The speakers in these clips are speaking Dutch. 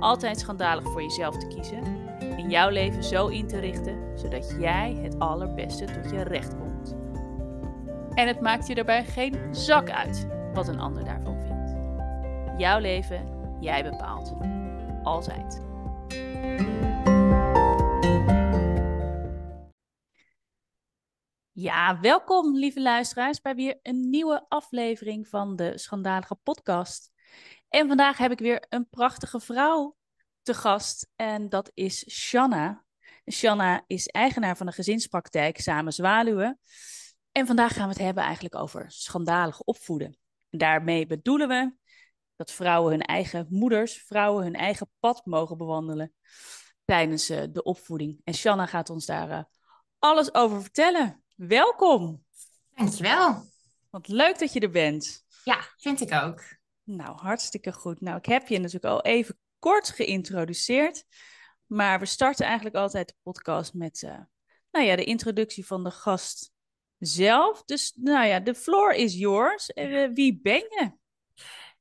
altijd schandalig voor jezelf te kiezen en jouw leven zo in te richten zodat jij het allerbeste tot je recht komt. En het maakt je daarbij geen zak uit wat een ander daarvan vindt. Jouw leven, jij bepaalt. Altijd. Ja, welkom lieve luisteraars bij weer een nieuwe aflevering van de Schandalige Podcast. En vandaag heb ik weer een prachtige vrouw te gast en dat is Shanna. Shanna is eigenaar van een gezinspraktijk Samen Zwaluwen. En vandaag gaan we het hebben eigenlijk over schandalig opvoeden. En daarmee bedoelen we dat vrouwen hun eigen moeders, vrouwen hun eigen pad mogen bewandelen tijdens uh, de opvoeding. En Shanna gaat ons daar uh, alles over vertellen. Welkom. Dankjewel. Wat leuk dat je er bent. Ja, vind ik ook. Nou, hartstikke goed. Nou, ik heb je natuurlijk al even kort geïntroduceerd. Maar we starten eigenlijk altijd de podcast met uh, nou ja, de introductie van de gast zelf. Dus nou ja, de floor is yours. Uh, wie ben je?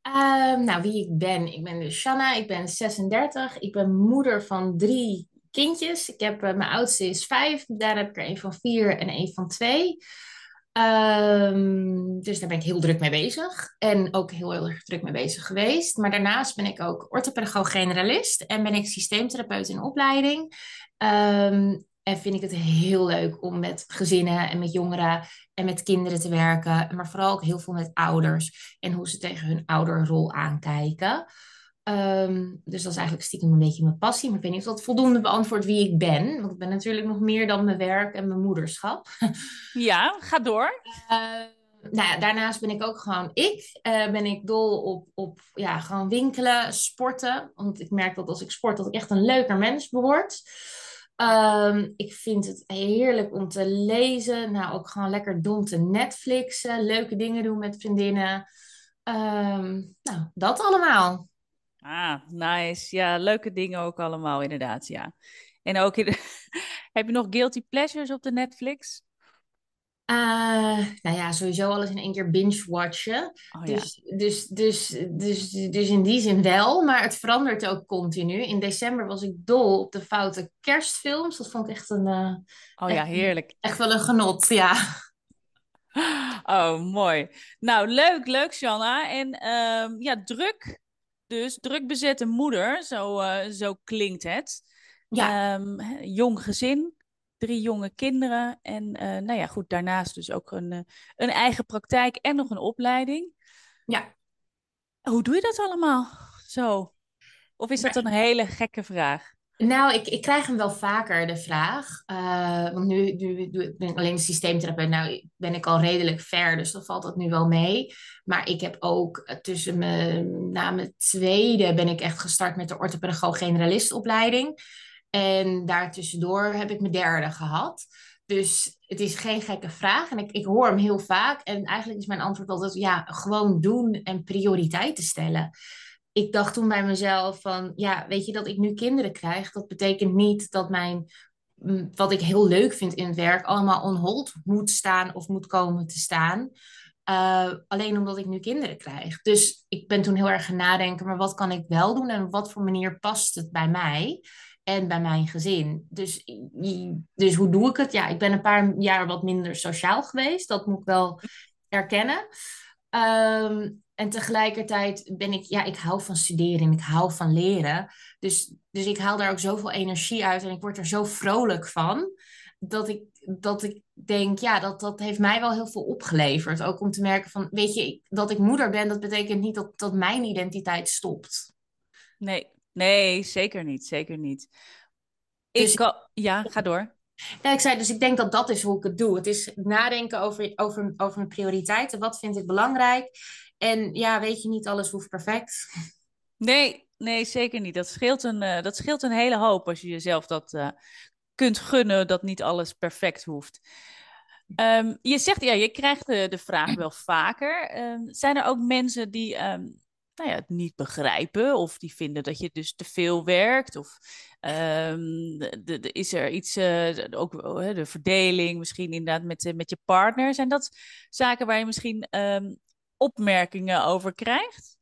Uh, nou, wie ik ben? Ik ben dus Shanna, ik ben 36. Ik ben moeder van drie kindjes. Ik heb, mijn oudste is vijf, daar heb ik er een van vier en een van twee. Um, dus daar ben ik heel druk mee bezig. En ook heel, erg druk mee bezig geweest. Maar daarnaast ben ik ook orthopedagoog-generalist. En ben ik systeemtherapeut in opleiding. Um, en vind ik het heel leuk om met gezinnen en met jongeren en met kinderen te werken. Maar vooral ook heel veel met ouders. En hoe ze tegen hun ouderrol aankijken. Um, dus dat is eigenlijk stiekem een beetje mijn passie. Maar ik weet niet of dat voldoende beantwoordt wie ik ben. Want ik ben natuurlijk nog meer dan mijn werk en mijn moederschap. Ja, ga door. Uh, nou ja, daarnaast ben ik ook gewoon ik. Uh, ben ik dol op, op ja, gewoon winkelen, sporten. Want ik merk dat als ik sport, dat ik echt een leuker mens word. Um, ik vind het heerlijk om te lezen. Nou, ook gewoon lekker dom te Netflixen. Leuke dingen doen met vriendinnen. Um, nou, dat allemaal. Ah, nice. Ja, leuke dingen ook allemaal, inderdaad. Ja. En ook, in heb je nog guilty pleasures op de Netflix? Uh, nou ja, sowieso alles in één keer binge-watchen. Oh, dus, ja. dus, dus, dus, dus in die zin wel, maar het verandert ook continu. In december was ik dol op de foute kerstfilms. Dat vond ik echt een... Uh, oh ja, heerlijk. Echt wel een genot, ja. Oh, mooi. Nou, leuk, leuk, Shanna. En um, ja, druk dus druk bezette moeder, zo, uh, zo klinkt het. Ja. Um, jong gezin, drie jonge kinderen. En uh, nou ja, goed, daarnaast dus ook een, uh, een eigen praktijk en nog een opleiding. Ja. Hoe doe je dat allemaal zo? Of is dat een hele gekke vraag? Nou, ik, ik krijg hem wel vaker, de vraag. Uh, want nu, nu ben ik alleen systeemtherapeut. Nou ben ik al redelijk ver, dus dan valt dat nu wel mee. Maar ik heb ook tussen mijn, na mijn tweede ben ik echt gestart met de orthopedagoog-generalistopleiding. En daartussendoor heb ik mijn derde gehad. Dus het is geen gekke vraag. En ik, ik hoor hem heel vaak. En eigenlijk is mijn antwoord altijd, ja, gewoon doen en prioriteiten stellen ik dacht toen bij mezelf van, ja, weet je dat ik nu kinderen krijg, dat betekent niet dat mijn, mm, wat ik heel leuk vind in het werk, allemaal on hold moet staan of moet komen te staan. Uh, alleen omdat ik nu kinderen krijg. Dus ik ben toen heel erg gaan nadenken, maar wat kan ik wel doen en op wat voor manier past het bij mij en bij mijn gezin? Dus, dus hoe doe ik het? Ja, ik ben een paar jaar wat minder sociaal geweest, dat moet ik wel erkennen. Um, en tegelijkertijd ben ik, ja, ik hou van studeren en ik hou van leren. Dus, dus ik haal daar ook zoveel energie uit en ik word er zo vrolijk van. Dat ik, dat ik denk, ja, dat, dat heeft mij wel heel veel opgeleverd. Ook om te merken van, weet je, dat ik moeder ben, dat betekent niet dat, dat mijn identiteit stopt. Nee, nee, zeker niet, zeker niet. Ik dus, kan, ja, ga door. Ja, ik zei dus, ik denk dat dat is hoe ik het doe. Het is nadenken over, over, over mijn prioriteiten. Wat vind ik belangrijk? En ja, weet je, niet alles hoeft perfect. Nee, nee, zeker niet. Dat scheelt een, uh, dat scheelt een hele hoop als je jezelf dat uh, kunt gunnen, dat niet alles perfect hoeft. Um, je zegt, ja, je krijgt de, de vraag wel vaker. Um, zijn er ook mensen die um, nou ja, het niet begrijpen of die vinden dat je dus te veel werkt? Of de, de, is er iets, uh, ook uh, de verdeling misschien inderdaad met, met je partner? Zijn dat zaken waar je misschien opmerkingen over krijgt?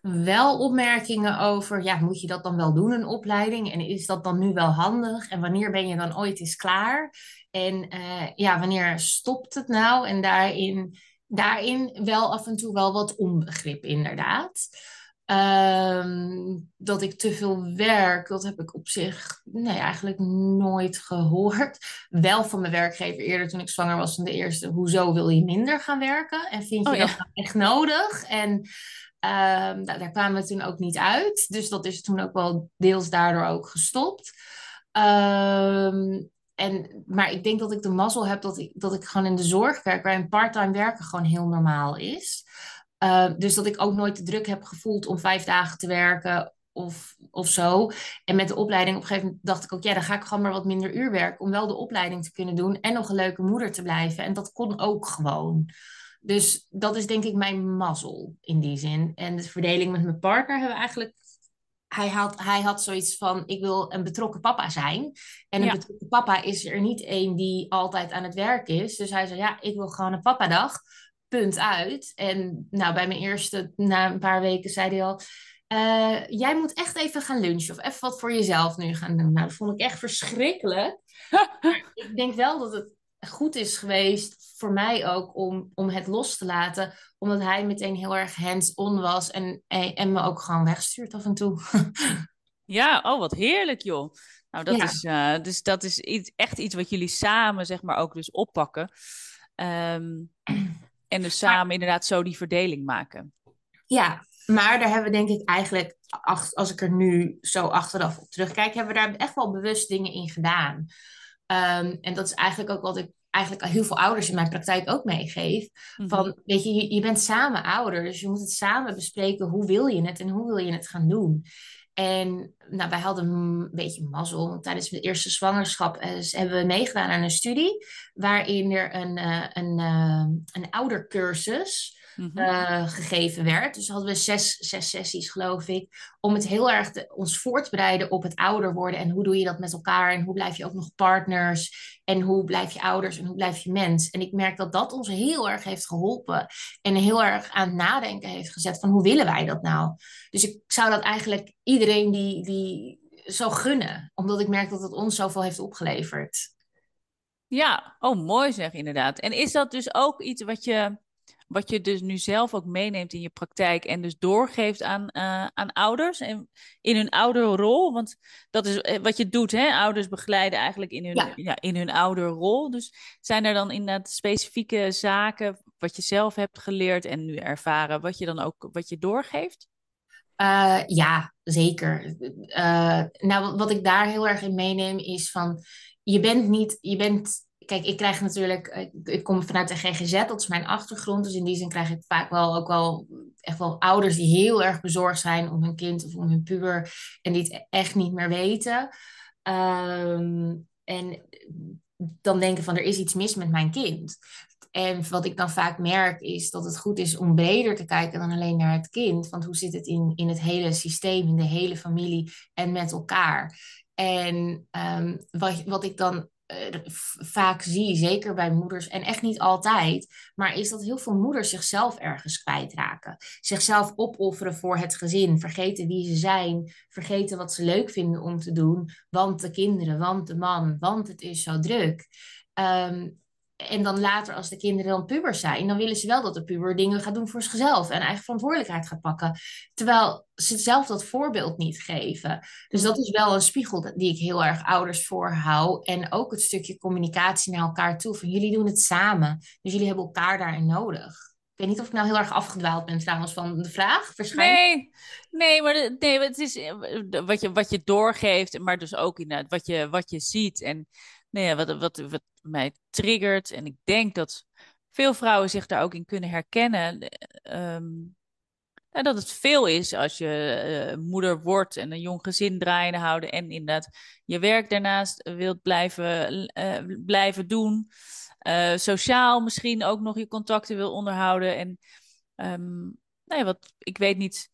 Wel opmerkingen over, ja, moet je dat dan wel doen, een opleiding? En is dat dan nu wel handig? En wanneer ben je dan ooit eens klaar? En uh, ja, wanneer stopt het nou? En daarin, daarin wel af en toe wel wat onbegrip, inderdaad. Um, dat ik te veel werk, dat heb ik op zich nee, eigenlijk nooit gehoord. Wel van mijn werkgever eerder toen ik zwanger was van de eerste. Hoezo wil je minder gaan werken? En vind je oh, dat echt nodig? En um, daar kwamen we toen ook niet uit. Dus dat is toen ook wel deels daardoor ook gestopt. Um, en, maar ik denk dat ik de mazzel heb dat ik, dat ik gewoon in de zorg werk, waar een parttime werken gewoon heel normaal is. Uh, dus dat ik ook nooit de druk heb gevoeld om vijf dagen te werken of, of zo. En met de opleiding op een gegeven moment dacht ik ook, ja, dan ga ik gewoon maar wat minder uur werken om wel de opleiding te kunnen doen en nog een leuke moeder te blijven. En dat kon ook gewoon. Dus dat is denk ik mijn mazzel in die zin. En de verdeling met mijn partner hebben we eigenlijk hij had, hij had zoiets van: ik wil een betrokken papa zijn. En een betrokken papa is er niet één die altijd aan het werk is. Dus hij zei: ja, ik wil gewoon een papadag. Punt uit. En nou, bij mijn eerste, na een paar weken, zei hij al. Uh, jij moet echt even gaan lunchen of even wat voor jezelf nu gaan doen. Nou, dat vond ik echt verschrikkelijk. ik denk wel dat het goed is geweest voor mij ook om, om het los te laten. Omdat hij meteen heel erg hands-on was en, en, me ook gewoon wegstuurt af en toe. ja, oh wat heerlijk joh. Nou, dat is, uh, dus dat is iets, echt iets wat jullie samen, zeg maar, ook dus oppakken. Um, en dus samen inderdaad zo die verdeling maken. Ja, maar daar hebben we denk ik eigenlijk, als ik er nu zo achteraf op terugkijk, hebben we daar echt wel bewust dingen in gedaan. Um, en dat is eigenlijk ook wat ik eigenlijk heel veel ouders in mijn praktijk ook meegeef. Mhm. Van, weet je, je, je bent samen ouder, dus je moet het samen bespreken. Hoe wil je het en hoe wil je het gaan doen? En nou, wij hadden een beetje mazzel. Tijdens de eerste zwangerschap eh, hebben we meegedaan aan een studie. Waarin er een, uh, een, uh, een oudercursus Mhm. Eh, gegeven werd. Dus hadden we zes, zes sessies, geloof ik, om het heel erg te, ons voor te bereiden op het ouder worden. En hoe doe je dat met elkaar? En hoe blijf je ook nog partners? En hoe blijf je ouders? En hoe blijf je mens? En ik merk dat dat ons heel erg heeft geholpen. En heel erg aan het nadenken heeft gezet van hoe willen wij dat nou? Dus ik zou dat eigenlijk iedereen die, die zo gunnen. Omdat ik merk dat het ons zoveel heeft opgeleverd. Ja, oh mooi zeg inderdaad. En is dat dus ook iets wat je wat je dus nu zelf ook meeneemt in je praktijk en dus doorgeeft aan, uh, aan ouders en in hun ouderrol. Want dat is eh, wat je doet, hè? Ouders begeleiden eigenlijk in hun, ja. in hun ouderrol. Dus zijn er dan inderdaad specifieke zaken wat je zelf hebt geleerd en nu ervaren, wat je dan ook wat je doorgeeft? Uh, ja, zeker. Uh, nou, wat ik daar heel erg in meeneem is van je bent niet, je bent kijk, ik krijg natuurlijk, eh, ik kom vanuit de GGZ, dat is mijn achtergrond. Dus in die zin krijg ik vaak wel ook wel echt wel ouders die heel erg bezorgd zijn om hun kind of om hun puber en die het echt niet meer weten. Um, en dan denken van er is iets mis met mijn kind. En wat ik dan vaak merk is dat het goed is om breder te kijken dan alleen naar het kind. Want hoe zit het in, in het hele systeem, in de hele familie en met elkaar? En um, wat, wat ik dan vaak zie, zeker bij moeders, en echt niet altijd, maar is dat heel veel moeders zichzelf ergens kwijtraken. Zichzelf opofferen voor het gezin, vergeten wie ze zijn, vergeten wat ze leuk vinden om te doen, want de kinderen, want de man, want het is zo druk. Um, en dan later, als de kinderen dan puber zijn, dan willen ze wel dat de puber dingen gaat doen voor zichzelf en eigen verantwoordelijkheid gaat pakken. Terwijl ze zelf dat voorbeeld niet geven. Dus dat is wel een spiegel die ik heel erg ouders voorhoud. En ook het stukje communicatie naar elkaar toe. Van jullie doen het samen. Dus jullie hebben elkaar daarin nodig. Ik weet niet of ik nou heel erg afgedwaald ben trouwens van de vraag. Nee, nee, maar nee, het is eh, wat je, wat je doorgeeft, maar dus ook inderdaad wat je, wat je ziet. En nou ja, wat, wat, wat mij triggert. En ik denk dat veel vrouwen zich daar ook in kunnen herkennen. Um, dat het veel is als je uh, moeder wordt en een jong gezin draaien houden. En inderdaad je werk daarnaast wilt blijven, uh, blijven doen. Uh, sociaal misschien ook nog je contacten wil onderhouden. En um, nou ja, wat, ik weet niet,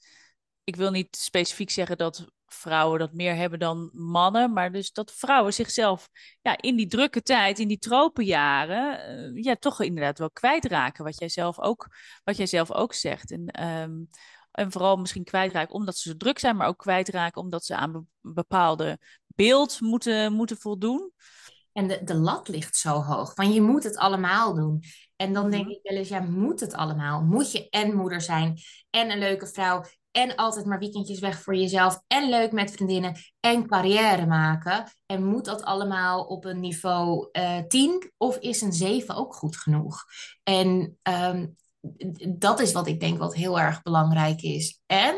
ik wil niet specifiek zeggen dat vrouwen dat meer hebben dan mannen. Maar dus dat vrouwen zichzelf ja, in die drukke tijd, in die tropenjaren, uh, ja, toch inderdaad wel kwijtraken. Wat jij zelf ook, wat jij zelf ook zegt. En, um, en vooral misschien kwijtraken omdat ze zo druk zijn, maar ook kwijtraken omdat ze aan een bepaalde beeld moeten, moeten voldoen. En de, de lat ligt zo hoog, van je moet het allemaal doen. En dan denk mhm. ik wel eens, ja, moet het allemaal? Moet je en moeder zijn en een leuke vrouw en altijd maar weekendjes weg voor jezelf en leuk met vriendinnen en carrière maken. En moet dat allemaal op een niveau uh, eh, 10 of is een 7 ook goed genoeg? En um, dat is wat ik denk wat heel erg belangrijk is. En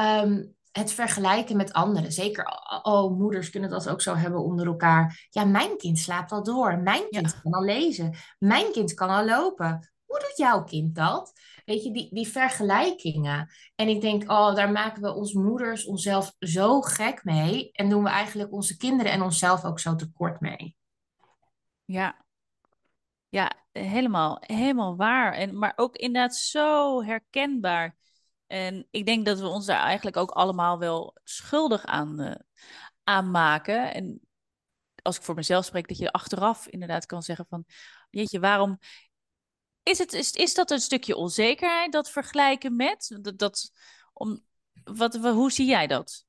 um, het vergelijken met anderen. Zeker, oh, moeders kunnen dat ook zo hebben onder elkaar. Ja, mijn kind slaapt al door. Mijn kind kan al lezen. Mijn kind kan al lopen. Hoe doet jouw kind dat? Weet je, die, die vergelijkingen. En ik denk, oh, daar maken we ons moeders onszelf zo gek mee. En doen we eigenlijk onze kinderen en onszelf ook zo tekort mee. Ja, ja helemaal, helemaal waar. En, maar ook inderdaad zo herkenbaar. En ik denk dat we ons daar eigenlijk ook allemaal wel schuldig aan, uh, aan maken. En als ik voor mezelf spreek, dat je achteraf inderdaad kan zeggen van... Jeetje, waarom is, het, is, dat een stukje onzekerheid, dat vergelijken met? Dat, dat, om, wat, hoe zie jij dat?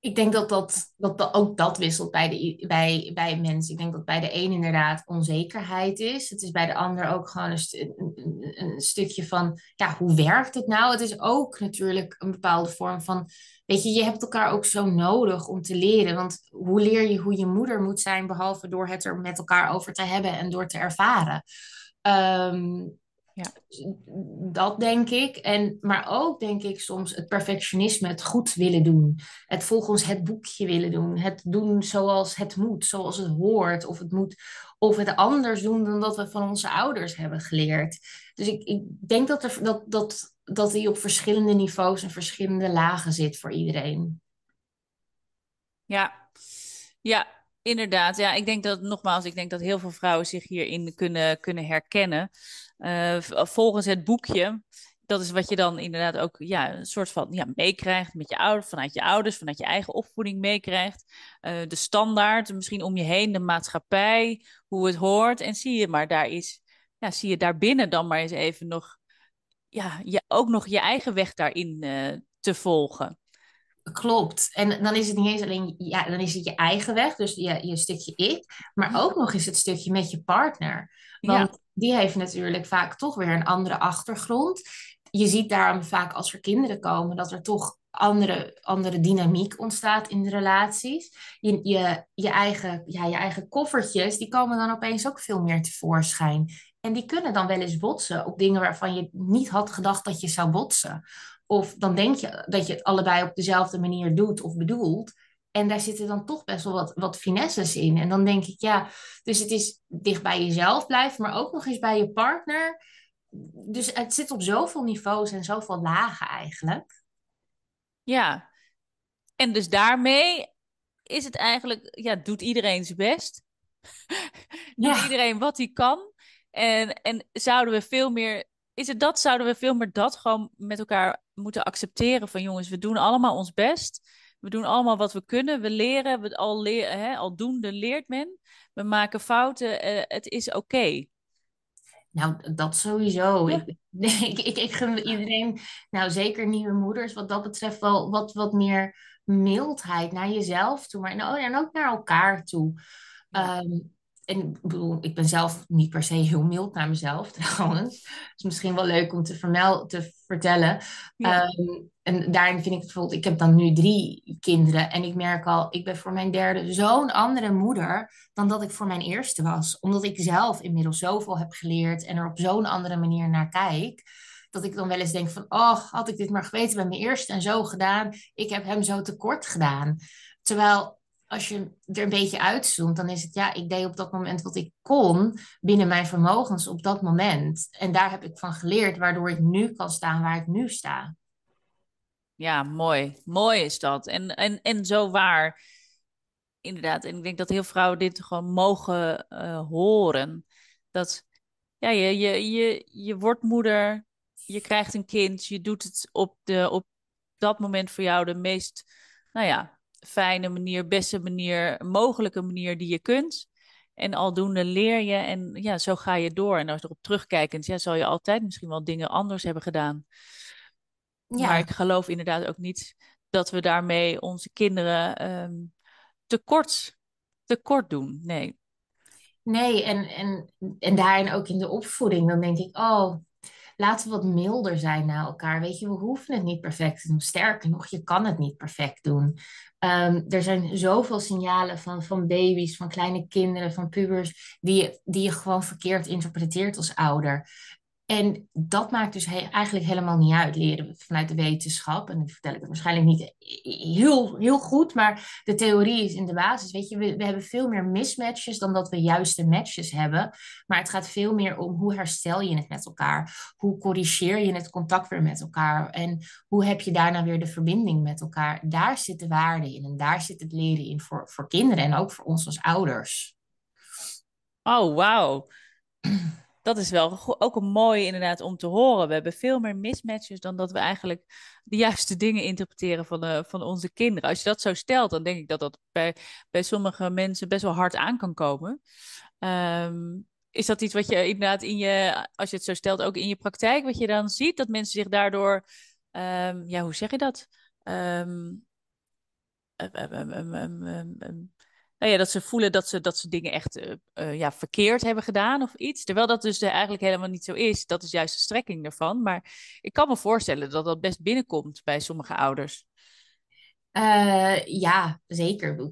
Ik denk dat, dat, dat, ook dat wisselt bij, de, bij, bij mensen. Ik denk dat bij de een inderdaad onzekerheid is. Het is bij de ander ook gewoon een, een, een, stukje van, ja, hoe werkt het nou? Het is ook natuurlijk een bepaalde vorm van, weet je, je hebt elkaar ook zo nodig om te leren. Want hoe leer je hoe je moeder moet zijn, behalve door het er met elkaar over te hebben en door te ervaren? Um, ja. Dat denk ik. En, maar ook denk ik soms het perfectionisme, het goed willen doen. Het volgens het boekje willen doen. Het doen zoals het moet, zoals het hoort. Of het moet, of het anders doen dan dat we van onze ouders hebben geleerd. Dus ik, ik denk dat, er, dat, dat, dat die op verschillende niveaus en verschillende lagen zit voor iedereen. Ja, ja Inderdaad, ja, ik denk dat nogmaals, ik denk dat heel veel vrouwen zich hierin kunnen, kunnen herkennen. Uh, volgens het boekje, dat is wat je dan inderdaad ook ja, een soort van ja, meekrijgt met je ouders, vanuit je ouders, vanuit je eigen opvoeding meekrijgt. Uh, de standaard, misschien om je heen, de maatschappij, hoe het hoort. En zie je maar, daar is, ja, zie je daarbinnen dan maar eens even nog, ja, je, ook nog je eigen weg daarin uh, te volgen. Klopt. En dan is het niet eens alleen, ja, dan is het je eigen weg, dus je, je stukje ik, maar ook nog eens het stukje met je partner. Want die heeft natuurlijk vaak toch weer een andere achtergrond. Je ziet daarom vaak als er kinderen komen dat er toch andere, andere dynamiek ontstaat in de relaties. Je, je, je, eigen, ja, je eigen koffertjes, die komen dan opeens ook veel meer tevoorschijn. En die kunnen dan wel eens botsen op dingen waarvan je niet had gedacht dat je zou botsen. Of dan denk je dat je het allebei op dezelfde manier doet of bedoelt. En daar zitten dan toch best wel wat, wat finesses in. En dan denk ik, ja, dus het is dicht bij jezelf blijven, maar ook nog eens bij je partner. Dus het zit op zoveel niveaus en zoveel lagen eigenlijk. Ja, en dus daarmee is het eigenlijk, ja, doet iedereen zijn best. doet iedereen wat hij kan. En, en zouden we veel meer is het dat, zouden we veel meer dat gewoon met elkaar moeten accepteren van jongens, we doen allemaal ons best. We doen allemaal wat we kunnen. We leren, we al, leer, hè, aldoende leert men. We maken fouten. Uh, het is oké. Nou, dat sowieso. Ik, ik, ik, ik gun iedereen, nou zeker nieuwe moeders, wat dat betreft wel wat, wat meer mildheid naar jezelf toe. Maar, en ook naar elkaar toe. Ja. Um, en ik bedoel, ik ben zelf niet per se heel mild naar mezelf trouwens. Het is misschien wel leuk om te, vermel te vertellen. Ehm, en daarin vind ik bijvoorbeeld, ik heb dan nu drie kinderen. En ik merk al, ik ben voor mijn derde zo'n andere moeder dan dat ik voor mijn eerste was. Omdat ik zelf inmiddels zoveel heb geleerd en er op zo'n andere manier naar kijk. Dat ik dan wel eens denk van, oh, had ik dit maar geweten bij mijn eerste en zo gedaan. Ik heb hem zo tekort gedaan. Terwijl als je er een beetje uitzoomt, dan is het ja, ik deed op dat moment wat ik kon binnen mijn vermogens op dat moment. En daar heb ik van geleerd, waardoor ik nu kan staan waar ik nu sta. Ja, mooi. Mooi is dat. En, en, en zo waar. Inderdaad. En ik denk dat heel vrouwen dit gewoon mogen uh, horen. Dat ja, je, je, je, je wordt moeder, je krijgt een kind, je doet het op, de, op dat moment voor jou de meest, nou ja, fijne manier, beste manier, mogelijke manier die je kunt. En aldoende leer je en ja, zo ga je door. En als je erop terugkijkend, ja, zal je altijd misschien wel dingen anders hebben gedaan. Ja. Maar ik geloof inderdaad ook niet dat we daarmee onze kinderen um, tekort, tekort doen. Nee. Nee, en, en, en daarin ook in de opvoeding, dan denk ik, oh, laten we wat milder zijn naar elkaar. Weet je, we hoeven het niet perfect te doen. Sterker nog, je kan het niet perfect doen. Um, er zijn zoveel signalen van, van baby's, van kleine kinderen, van pubers, die die je gewoon verkeerd interpreteert als ouder. En dat maakt dus eigenlijk helemaal niet uit, leren vanuit de wetenschap. En dan vertel ik het waarschijnlijk niet heel, heel goed, maar de theorie is in de basis. Weet je, we, we hebben veel meer mismatches dan dat we juiste matches hebben. Maar het gaat veel meer om hoe herstel je het met elkaar? Hoe corrigeer je het contact weer met elkaar? En hoe heb je daarna weer de verbinding met elkaar? Daar zit de waarde in en daar zit het leren in voor, voor kinderen en ook voor ons als ouders. Oh, wauw dat is wel ook een mooie inderdaad om te horen. We hebben veel meer mismatches dan dat we eigenlijk de juiste dingen interpreteren van, de, van onze kinderen. Als je dat zo stelt, dan denk ik dat dat bij, bij sommige mensen best wel hard aan kan komen. Ehm, is dat iets wat je inderdaad in je, als je het zo stelt, ook in je praktijk, wat je dan ziet, dat mensen zich daardoor, um, ja, hoe zeg je dat? Um, nou ja, dat ze voelen dat ze, dat ze dingen echt uh, uh, ja, verkeerd hebben gedaan of iets. Terwijl dat dus eigenlijk helemaal niet zo is. Dat is juist de strekking daarvan. Maar ik kan me voorstellen dat dat best binnenkomt bij sommige ouders. Ja, zeker.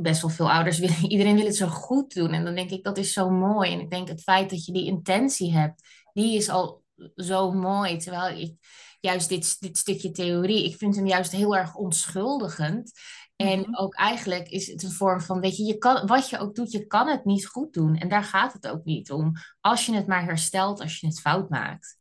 Best wel veel ouders willen, iedereen wil het zo goed doen. En dan denk ik, dat is zo mooi. En ik denk het feit dat je die intentie hebt, die is al zo mooi. Terwijl ik juist dit, dit stukje theorie, ik vind hem juist heel erg onschuldigend. En mhm. ook eigenlijk is het een vorm van, weet je, je kan, wat je ook doet, je kan het niet goed doen. En daar gaat het ook niet om. Als je het maar herstelt, als je het fout maakt.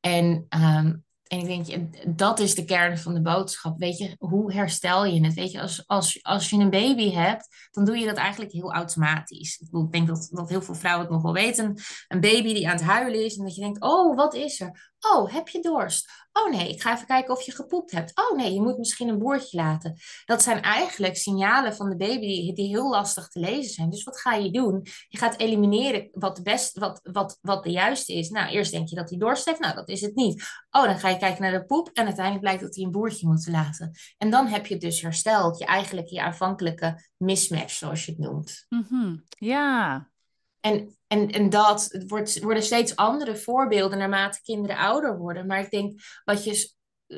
En um, en ik denk, dat is de kern van de boodschap. Weet je, hoe herstel je het? Weet je, als, als, als je een baby hebt, dan doe je dat eigenlijk heel automatisch. Ik, bedoel, ik denk dat, dat heel veel vrouwen het nog wel weten. Een baby die aan het huilen is en dat je denkt, oh, wat is er? Oh, heb je dorst? Oh nee, ik ga even kijken of je gepoept hebt. Oh nee, je moet misschien een boertje laten. Dat zijn eigenlijk signalen van de baby die, heel lastig te lezen zijn. Dus wat ga je doen? Je gaat elimineren wat best, wat, wat, wat de juiste is. Nou, eerst denk je dat hij dorst heeft. Nou, dat is het niet. Oh, dan ga je kijken naar de poep. En uiteindelijk blijkt dat hij een boertje moet laten. En dan heb je dus hersteld. Je eigenlijk je aanvankelijke mismatch, zoals je het noemt. Mm Ja, en, en, en dat het wordt, worden steeds andere voorbeelden naarmate kinderen ouder worden. Maar ik denk, wat je,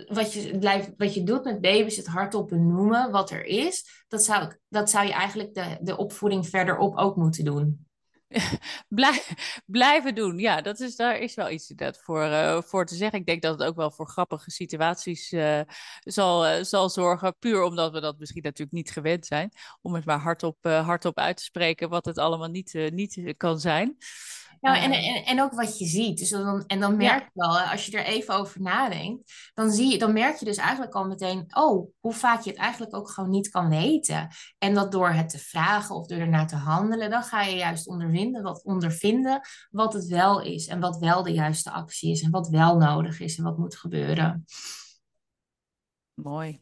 wat je, blijft, wat je doet met baby's, het hardop benoemen wat er is, dat zou, dat zou je eigenlijk de, de opvoeding verderop ook moeten doen. Blijven doen. Ja, dat is, daar is wel iets inderdaad voor, uh, voor te zeggen. Ik denk dat het ook wel voor grappige situaties uh, zal, uh, zal zorgen. Puur omdat we dat misschien natuurlijk niet gewend zijn. Om het maar hardop, hardop uit te spreken wat het allemaal niet, niet kan zijn. Ja, en, en, en ook wat je ziet. Dus dan, en dan merk je wel, als je er even over nadenkt, dan, zie je, dan merk je dus eigenlijk al meteen, oh, hoe vaak je het eigenlijk ook gewoon niet kan weten. En dat door het te vragen of door ernaar te handelen, dan ga je juist ondervinden wat, ondervinden wat het wel is. En wat wel de juiste actie is. En wat wel nodig is en wat moet gebeuren. Mooi.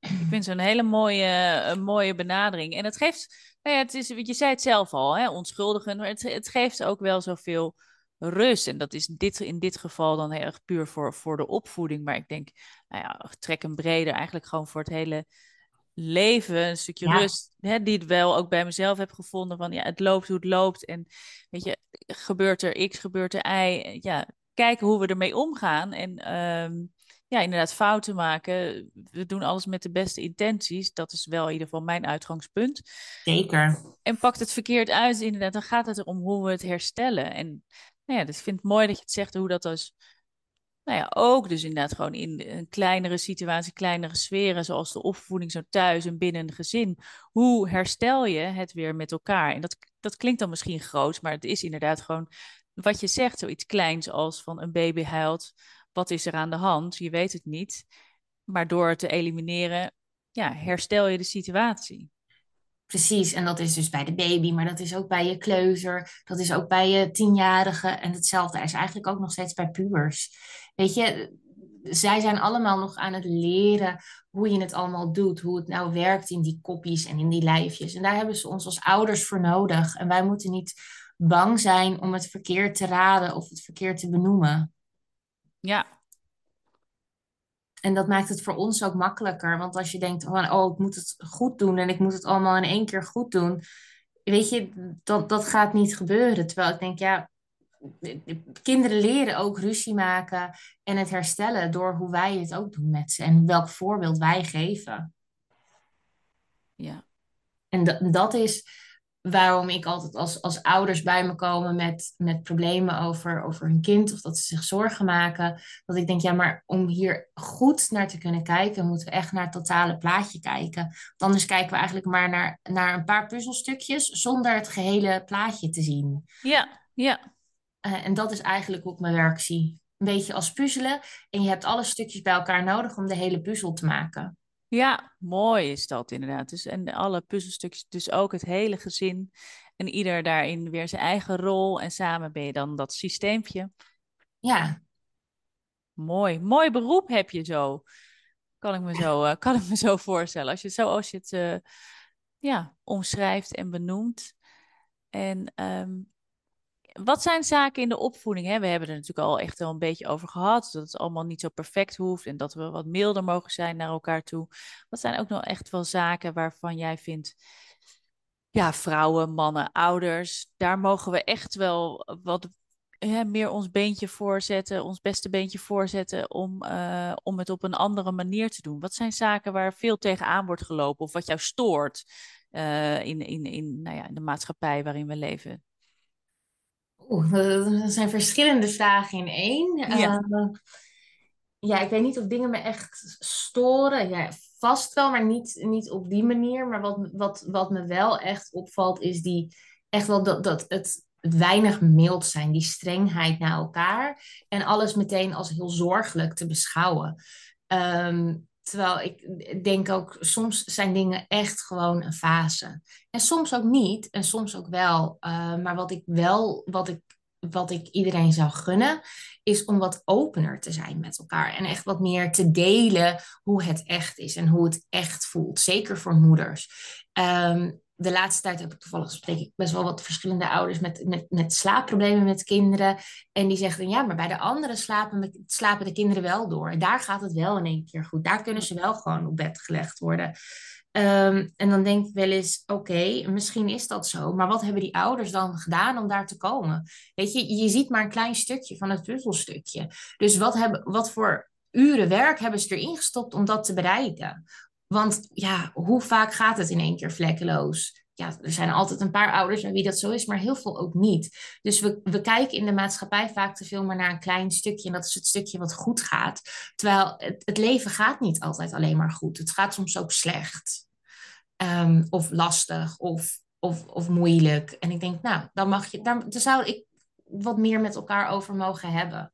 Ik vind zo'n hele mooie, een mooie benadering. En het geeft nou ja, het is, je zei het zelf al, hè, onschuldigen, maar het, het geeft ook wel zoveel rust. En dat is dit, in dit geval dan heel erg puur voor, voor de opvoeding. Maar ik denk, nou ja, trek hem breder, eigenlijk gewoon voor het hele leven, een stukje rust, hè, die het wel ook bij mezelf heb gevonden van ja, het loopt hoe het loopt. En weet je, gebeurt er X, gebeurt er Y, ja, kijken hoe we ermee omgaan. En ehm, ja, inderdaad fouten maken. We doen alles met de beste intenties, dat is wel in ieder geval mijn uitgangspunt. Zeker. En pakt het verkeerd uit, inderdaad, dan gaat het erom hoe we het herstellen. En nou ja, dus ik vind het mooi dat je het zegt, hoe dat dus nou ja, ook dus inderdaad gewoon in een kleinere situatie, kleinere sferen, zoals de opvoeding zo thuis en binnen een gezin. Hoe herstel je het weer met elkaar? En dat, dat klinkt dan misschien groot, maar het is inderdaad gewoon wat je zegt, zoiets kleins als van een baby huilt. Wat is er aan de hand? Je weet het niet. Maar door het te elimineren, ja, herstel je de situatie. Precies, en dat is dus bij de baby, maar dat is ook bij je kleuter, dat is ook bij je tienjarige en hetzelfde is eigenlijk ook nog steeds bij pubers. Weet je, zij zijn allemaal nog aan het leren hoe je het allemaal doet, hoe het nou werkt in die kopjes en in die lijfjes. En daar hebben ze ons als ouders voor nodig. En wij moeten niet bang zijn om het verkeerd te raden of het verkeerd te benoemen. Ja, en dat maakt het voor ons ook makkelijker. Want als je denkt van, oh, ik moet het goed doen en ik moet het allemaal in één keer goed doen. Weet je, dat, dat gaat niet gebeuren. Terwijl ik denk, ja, kinderen leren ook ruzie maken en het herstellen door hoe wij het ook doen met ze. En welk voorbeeld wij geven. Ja. En dat, dat is waarom ik altijd als, als ouders bij me komen met, met problemen over, over hun kind of dat ze zich zorgen maken. Dat ik denk, ja, maar om hier goed naar te kunnen kijken, moeten we echt naar het totale plaatje kijken. Want anders kijken we eigenlijk maar naar, naar een paar puzzelstukjes zonder het gehele plaatje te zien. Ja, ja. Uh, en dat is eigenlijk hoe ik mijn werk zie. Een beetje als puzzelen. En je hebt alle stukjes bij elkaar nodig om de hele puzzel te maken. Ja, mooi is dat inderdaad. Dus, en alle puzzelstukjes, dus ook het hele gezin. En ieder daarin weer zijn eigen rol. En samen ben je dan dat systeempje. Ja. Mooi. Mooi beroep heb je zo. Kan ik me zo, uh, kan ik me zo voorstellen. Als je, zo als je het uh, ja, omschrijft en benoemt. En um, wat zijn zaken in de opvoeding? Hè? We hebben er natuurlijk al echt wel een beetje over gehad. Dat het allemaal niet zo perfect hoeft en dat we wat milder mogen zijn naar elkaar toe. Wat zijn ook nog echt wel zaken waarvan jij vindt, ja, vrouwen, mannen, ouders, daar mogen we echt wel wat hè, meer ons beentje voorzetten, ons beste beentje voorzetten om, uh, om het op een andere manier te doen? Wat zijn zaken waar veel tegenaan wordt gelopen of wat jou stoort uh, in, in, in, nou ja, in de maatschappij waarin we leven? Oeh, er zijn verschillende vragen in één. Ja. Uh, ja, ik weet niet of dingen me echt storen. Ja, vast wel, maar niet, niet op die manier. Maar wat, wat, wat me wel echt opvalt, is die echt wel dat, dat het, weinig mild zijn, die strengheid naar elkaar. En alles meteen als heel zorgelijk te beschouwen. Um, Terwijl ik denk ook, soms zijn dingen echt gewoon een fase. En soms ook niet, en soms ook wel. Uh, maar wat ik wel, wat ik, wat ik iedereen zou gunnen, is om wat opener te zijn met elkaar. En echt wat meer te delen hoe het echt is en hoe het echt voelt. Zeker voor moeders. Um, de laatste tijd heb ik toevallig spreek ik best wel wat verschillende ouders met, met, met slaapproblemen met kinderen. En die zeggen ja, maar bij de anderen slapen, slapen de kinderen wel door. En daar gaat het wel in één keer goed. Daar kunnen ze wel gewoon op bed gelegd worden. Um, en dan denk ik wel eens, oké, misschien is dat zo. Maar wat hebben die ouders dan gedaan om daar te komen? Weet je, je ziet maar een klein stukje van het puzzelstukje. Dus wat, hebben, wat voor uren werk hebben ze erin gestopt om dat te bereiken? Want ja, hoe vaak gaat het in één keer vlekkeloos? Ja, er zijn altijd een paar ouders bij wie dat zo is, maar heel veel ook niet. Dus we, we kijken in de maatschappij vaak te veel maar naar een klein stukje. En dat is het stukje wat goed gaat. Terwijl het, het leven gaat niet altijd alleen maar goed. Het gaat soms ook slecht. Um, of lastig of, of, of moeilijk. En ik denk, nou, dan mag je, daar, daar zou ik wat meer met elkaar over mogen hebben.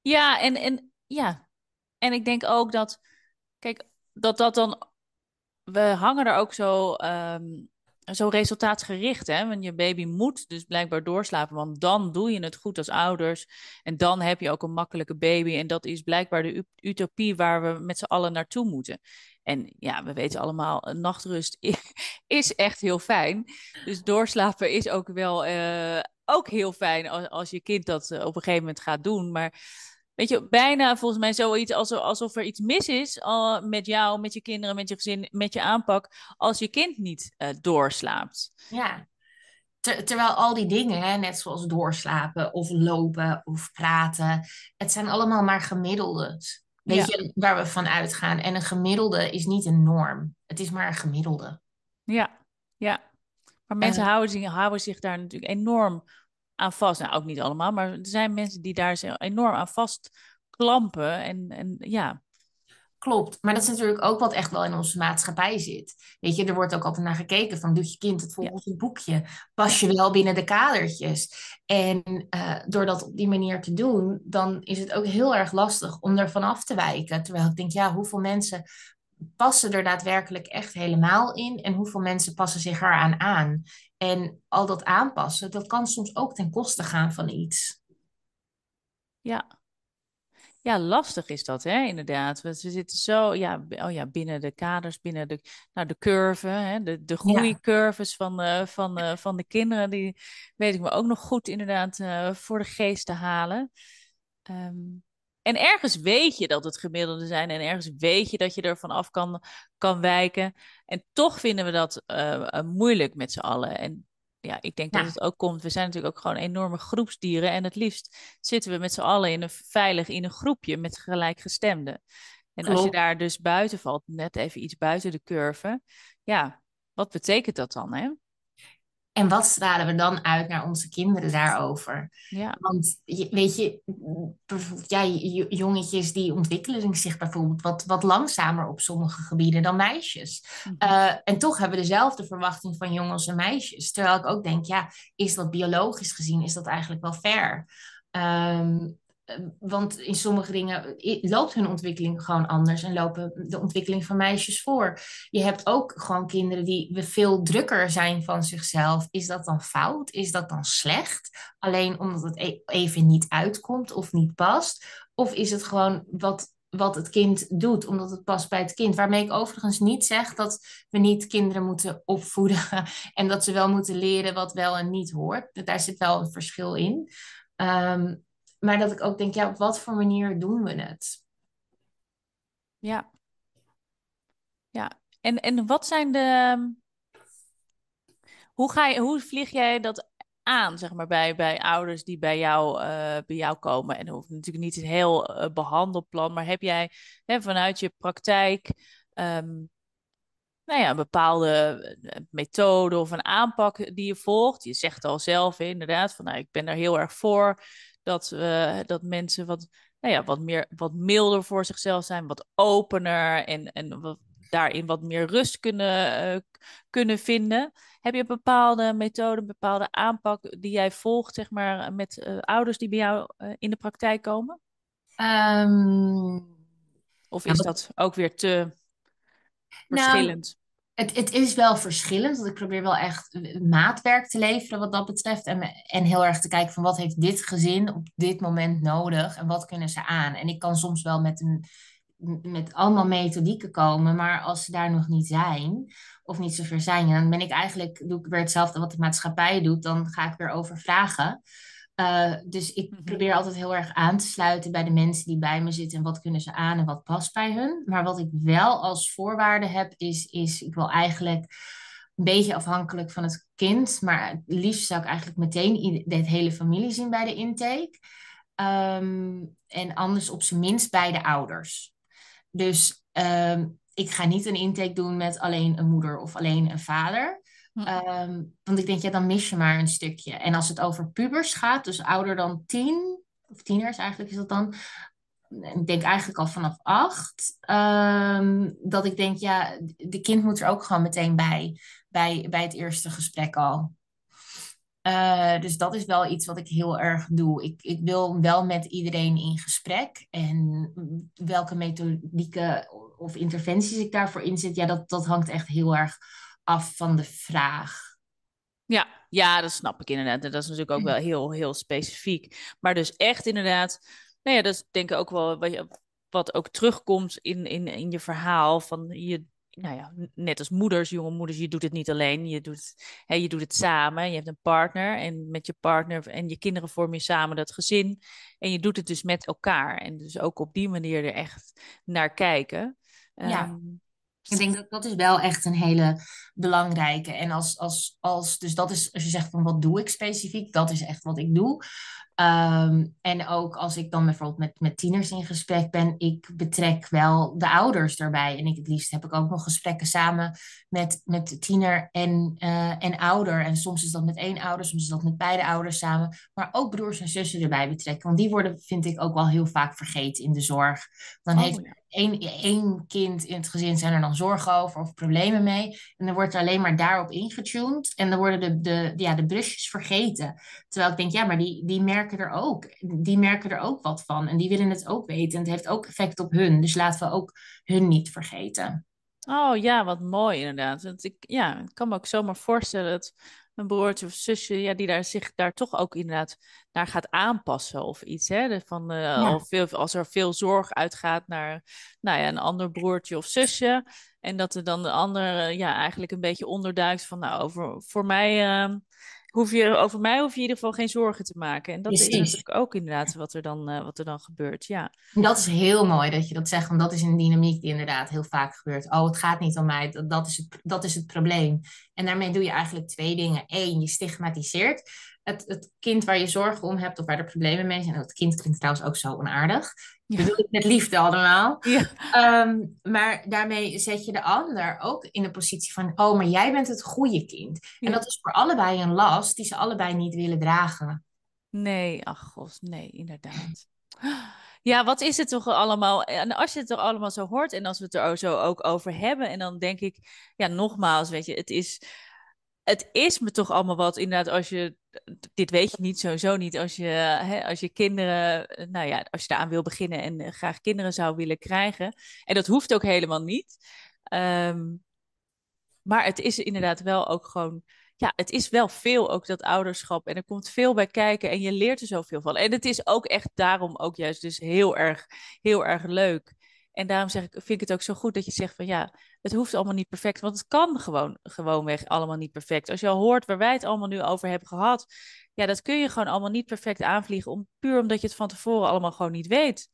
Ja, en, en ja. En ik denk ook dat, kijk, dat dat dan. We hangen er ook zo, um, zo resultaatgericht. Hè? Want je baby moet dus blijkbaar doorslapen. Want dan doe je het goed als ouders. En dan heb je ook een makkelijke baby. En dat is blijkbaar de utopie waar we met z'n allen naartoe moeten. En ja, we weten allemaal, nachtrust is echt heel fijn. Dus doorslapen is ook wel uh, ook heel fijn als, als je kind dat eh, op een gegeven moment gaat doen. Maar weet je, bijna volgens mij zoiets alsof, alsof er iets mis is uh, met jou, met je kinderen, met je gezin, met je aanpak, als je kind niet uh, doorslaapt. Ja, terwijl al die dingen, hè, net zoals doorslapen of lopen of praten, het zijn allemaal maar gemiddeldes. Weet je, waar we van uitgaan. En een gemiddelde is niet een norm. Het is maar een gemiddelde. Ja, ja. Maar mensen houden, zich, houden zich daar natuurlijk enorm aan vast. Nou, ook niet allemaal, maar er zijn mensen die daar enorm aan vast klampen. En, en ja, Klopt, maar dat is natuurlijk ook wat echt wel in onze maatschappij zit. Weet je, er wordt ook altijd naar gekeken van, doet je kind het volgens het boekje? Pas je wel binnen de kadertjes? En uh, door dat op die manier te doen, dan is het ook heel erg lastig om er vanaf te wijken. Terwijl ik denk, ja, hoeveel mensen passen er daadwerkelijk echt helemaal in en hoeveel mensen passen zich eraan aan? En al dat aanpassen, dat kan soms ook ten koste gaan van iets. Ja, ja, lastig is dat, hè, inderdaad. We zitten zo ja, oh ja, binnen de kaders, binnen de, nou, de curve, hè, de, de groeicurves van, uh, van, uh, van de kinderen. Die weet ik me ook nog goed inderdaad uh, voor de geest te halen. Um, en ergens weet je dat het gemiddelde zijn en ergens weet je dat je ervan af kan, kan wijken. En toch vinden we dat moeilijk met z'n allen. En ja, ik denk dat het ook komt. We zijn natuurlijk ook gewoon enorme groepsdieren. En het liefst zitten we met z'n allen in een veilig in een groepje met gelijkgestemden. En als je daar dus buiten valt, net even iets buiten de curve, ja, wat betekent dat dan, hè? En wat stralen we dan uit naar onze kinderen daarover? Ja. Want weet je, ja, jongetjes die ontwikkelen zich bijvoorbeeld wat, wat langzamer op sommige gebieden dan meisjes. Mhm. Eh, en toch hebben we dezelfde verwachting van jongens en meisjes. Terwijl ik ook denk, ja, is dat biologisch gezien, is dat eigenlijk wel fair? Um, want in sommige dingen loopt hun ontwikkeling gewoon anders en lopen de ontwikkeling van meisjes voor. Je hebt ook gewoon kinderen die veel drukker zijn van zichzelf. Is dat dan fout? Is dat dan slecht? Alleen omdat het e-, even niet uitkomt of niet past? Of is het gewoon wat, wat het kind doet, omdat het past bij het kind? Waarmee ik overigens niet zeg dat we niet kinderen moeten opvoeden en dat ze wel moeten leren wat wel en niet hoort. Daar zit wel een verschil in. Um, maar dat ik ook denk, ja, op wat voor manier doen we het? Ja. Ja. En, en wat zijn de. Hoe, ga je, hoe vlieg jij dat aan, zeg maar, bij, bij ouders die bij jou, uh, bij jou komen? En hoeft natuurlijk niet een heel uh, behandelplan, maar heb jij hè, vanuit je praktijk. Um, nou ja, een bepaalde eh, methode of een aanpak die je volgt. Je zegt al zelf inderdaad van nou, ik ben daar heel erg voor dat, uh, dat mensen wat, nou ja, wat, meer, wat milder voor zichzelf zijn, wat opener en, en wat, daarin wat meer rust kunnen, uh, kunnen vinden. Heb je een bepaalde methode, een bepaalde aanpak die jij volgt, zeg maar, met uh, ouders die bij jou in de praktijk komen? Um, of is dat ook weer te nou, verschillend? Het, het is wel verschillend, want ik probeer wel echt maatwerk te leveren wat dat betreft. En, en heel erg te kijken van wat heeft dit gezin op dit moment nodig en wat kunnen ze aan. En ik kan soms wel met, een, met allemaal methodieken komen, maar als ze daar nog niet zijn of niet zover zijn, dan ben ik eigenlijk, doe ik weer hetzelfde wat de maatschappij doet, dan ga ik weer over vragen. Uh, dus ik mhm. probeer altijd heel erg aan te sluiten bij de mensen die bij me zitten en wat kunnen ze aan en wat past bij hun. Maar wat ik wel als voorwaarde heb, is, is ik wil eigenlijk een beetje afhankelijk van het kind, maar het liefst zou ik eigenlijk meteen de hele familie zien bij de intake. Um, en anders op zijn minst beide ouders. Dus um, ik ga niet een intake doen met alleen een moeder of alleen een vader. Hm. Ehm, want ik denk, ja, dan mis je maar een stukje. En als het over pubers gaat, dus ouder dan tien, of tieners eigenlijk is dat dan. Ik denk eigenlijk al vanaf acht. Um, dat ik denk, ja, de kind moet er ook gewoon meteen bij. Bij, bij het eerste gesprek al. Uh, dus dat is wel iets wat ik heel erg doe. Ik, ik wil wel met iedereen in gesprek. En welke methodieken of interventies ik daarvoor inzet, ja, dat, dat hangt echt heel erg af van de vraag. Ja, ja, dat snap ik inderdaad. En dat is natuurlijk ook wel heel, heel specifiek. Maar dus echt inderdaad, nou ja, dat is denk ik ook wel wat, je, wat ook terugkomt in, in, in je verhaal. Van je, nou ja, net als moeders, jonge moeders, je doet het niet alleen. Je doet, hè, je doet het samen. Je hebt een partner en met je partner en je kinderen vorm je samen dat gezin. En je doet het dus met elkaar. En dus ook op die manier er echt naar kijken. Ja. Ehm, ik denk dat dat is wel echt een hele belangrijke. En als, als, als, dus dat is, als je zegt van wat doe ik specifiek, dat is echt wat ik doe. Ehm, en ook als ik dan bijvoorbeeld met, met tieners in gesprek ben, ik betrek wel de ouders daarbij. En ik, het liefst heb ik ook nog gesprekken samen met, met tiener en, uh, en ouder. En soms is dat met één ouder, soms is dat met beide ouders samen. Maar ook broers en zussen erbij betrekken. Want die worden, vind ik, ook wel heel vaak vergeten in de zorg. Dan oh, heeft één, kind in het gezin zijn er dan zorgen over of problemen mee. En dan wordt er alleen maar daarop ingetuned. En dan worden de, de, ja, de brusjes vergeten. Terwijl ik denk, ja, maar die, die merken er ook. Die merken er ook wat van. En die willen het ook weten. En het heeft ook effect op hun. Dus laten we ook hun niet vergeten. Oh ja, wat mooi inderdaad. Ik, ja, ik kan me ook zomaar voorstellen dat een broertje of zusje, ja, die daar zich daar toch ook inderdaad naar gaat aanpassen of iets. Hè? Van, uh, of veel, als er veel zorg uitgaat naar nou ja, een ander broertje of zusje. En dat er dan de ander ja, eigenlijk een beetje onderduikt van, nou, over, voor mij uh, hoef je, over mij hoef je in ieder geval geen zorgen te maken. En dat is natuurlijk ook inderdaad wat er, dan, uh, wat er dan gebeurt, ja. Dat is heel mooi dat je dat zegt, want dat is een dynamiek die inderdaad heel vaak gebeurt. Oh, het gaat niet om mij, dat, dat, is, het, dat is het probleem. En daarmee doe je eigenlijk twee dingen. Eén, je stigmatiseert het, het kind waar je zorgen om hebt of waar er problemen mee zijn. En dat kind klinkt trouwens ook zo onaardig. Ja. bedoel ik met liefde allemaal. Ja. Ehm, maar daarmee zet je de ander ook in de positie van... oh, maar jij bent het goede kind. En dat is voor allebei een last die ze allebei niet willen dragen. Nee, ach god, nee, inderdaad. Ja, wat is het toch allemaal? En als je het er allemaal zo hoort en als we het er zo ook over hebben... en dan denk ik, ja, nogmaals, weet je, het is het is me toch allemaal wat, inderdaad, als je, dit weet je niet sowieso niet, als je, hè, als je kinderen, nou ja, als je daaraan wil beginnen en graag kinderen zou willen krijgen. En dat hoeft ook helemaal niet. Ehm, maar het is inderdaad wel ook gewoon, ja, het is wel veel ook dat ouderschap. En er komt veel bij kijken en je leert er zoveel van. En het is ook echt daarom ook juist dus heel erg, heel erg leuk. En daarom zeg ik, vind ik het ook zo goed dat je zegt van ja, het hoeft allemaal niet perfect, want het kan gewoon, gewoonweg allemaal niet perfect. Als je al hoort waar wij het allemaal nu over hebben gehad, ja, dat kun je gewoon allemaal niet perfect aanvliegen, om, puur omdat je het van tevoren allemaal gewoon niet weet.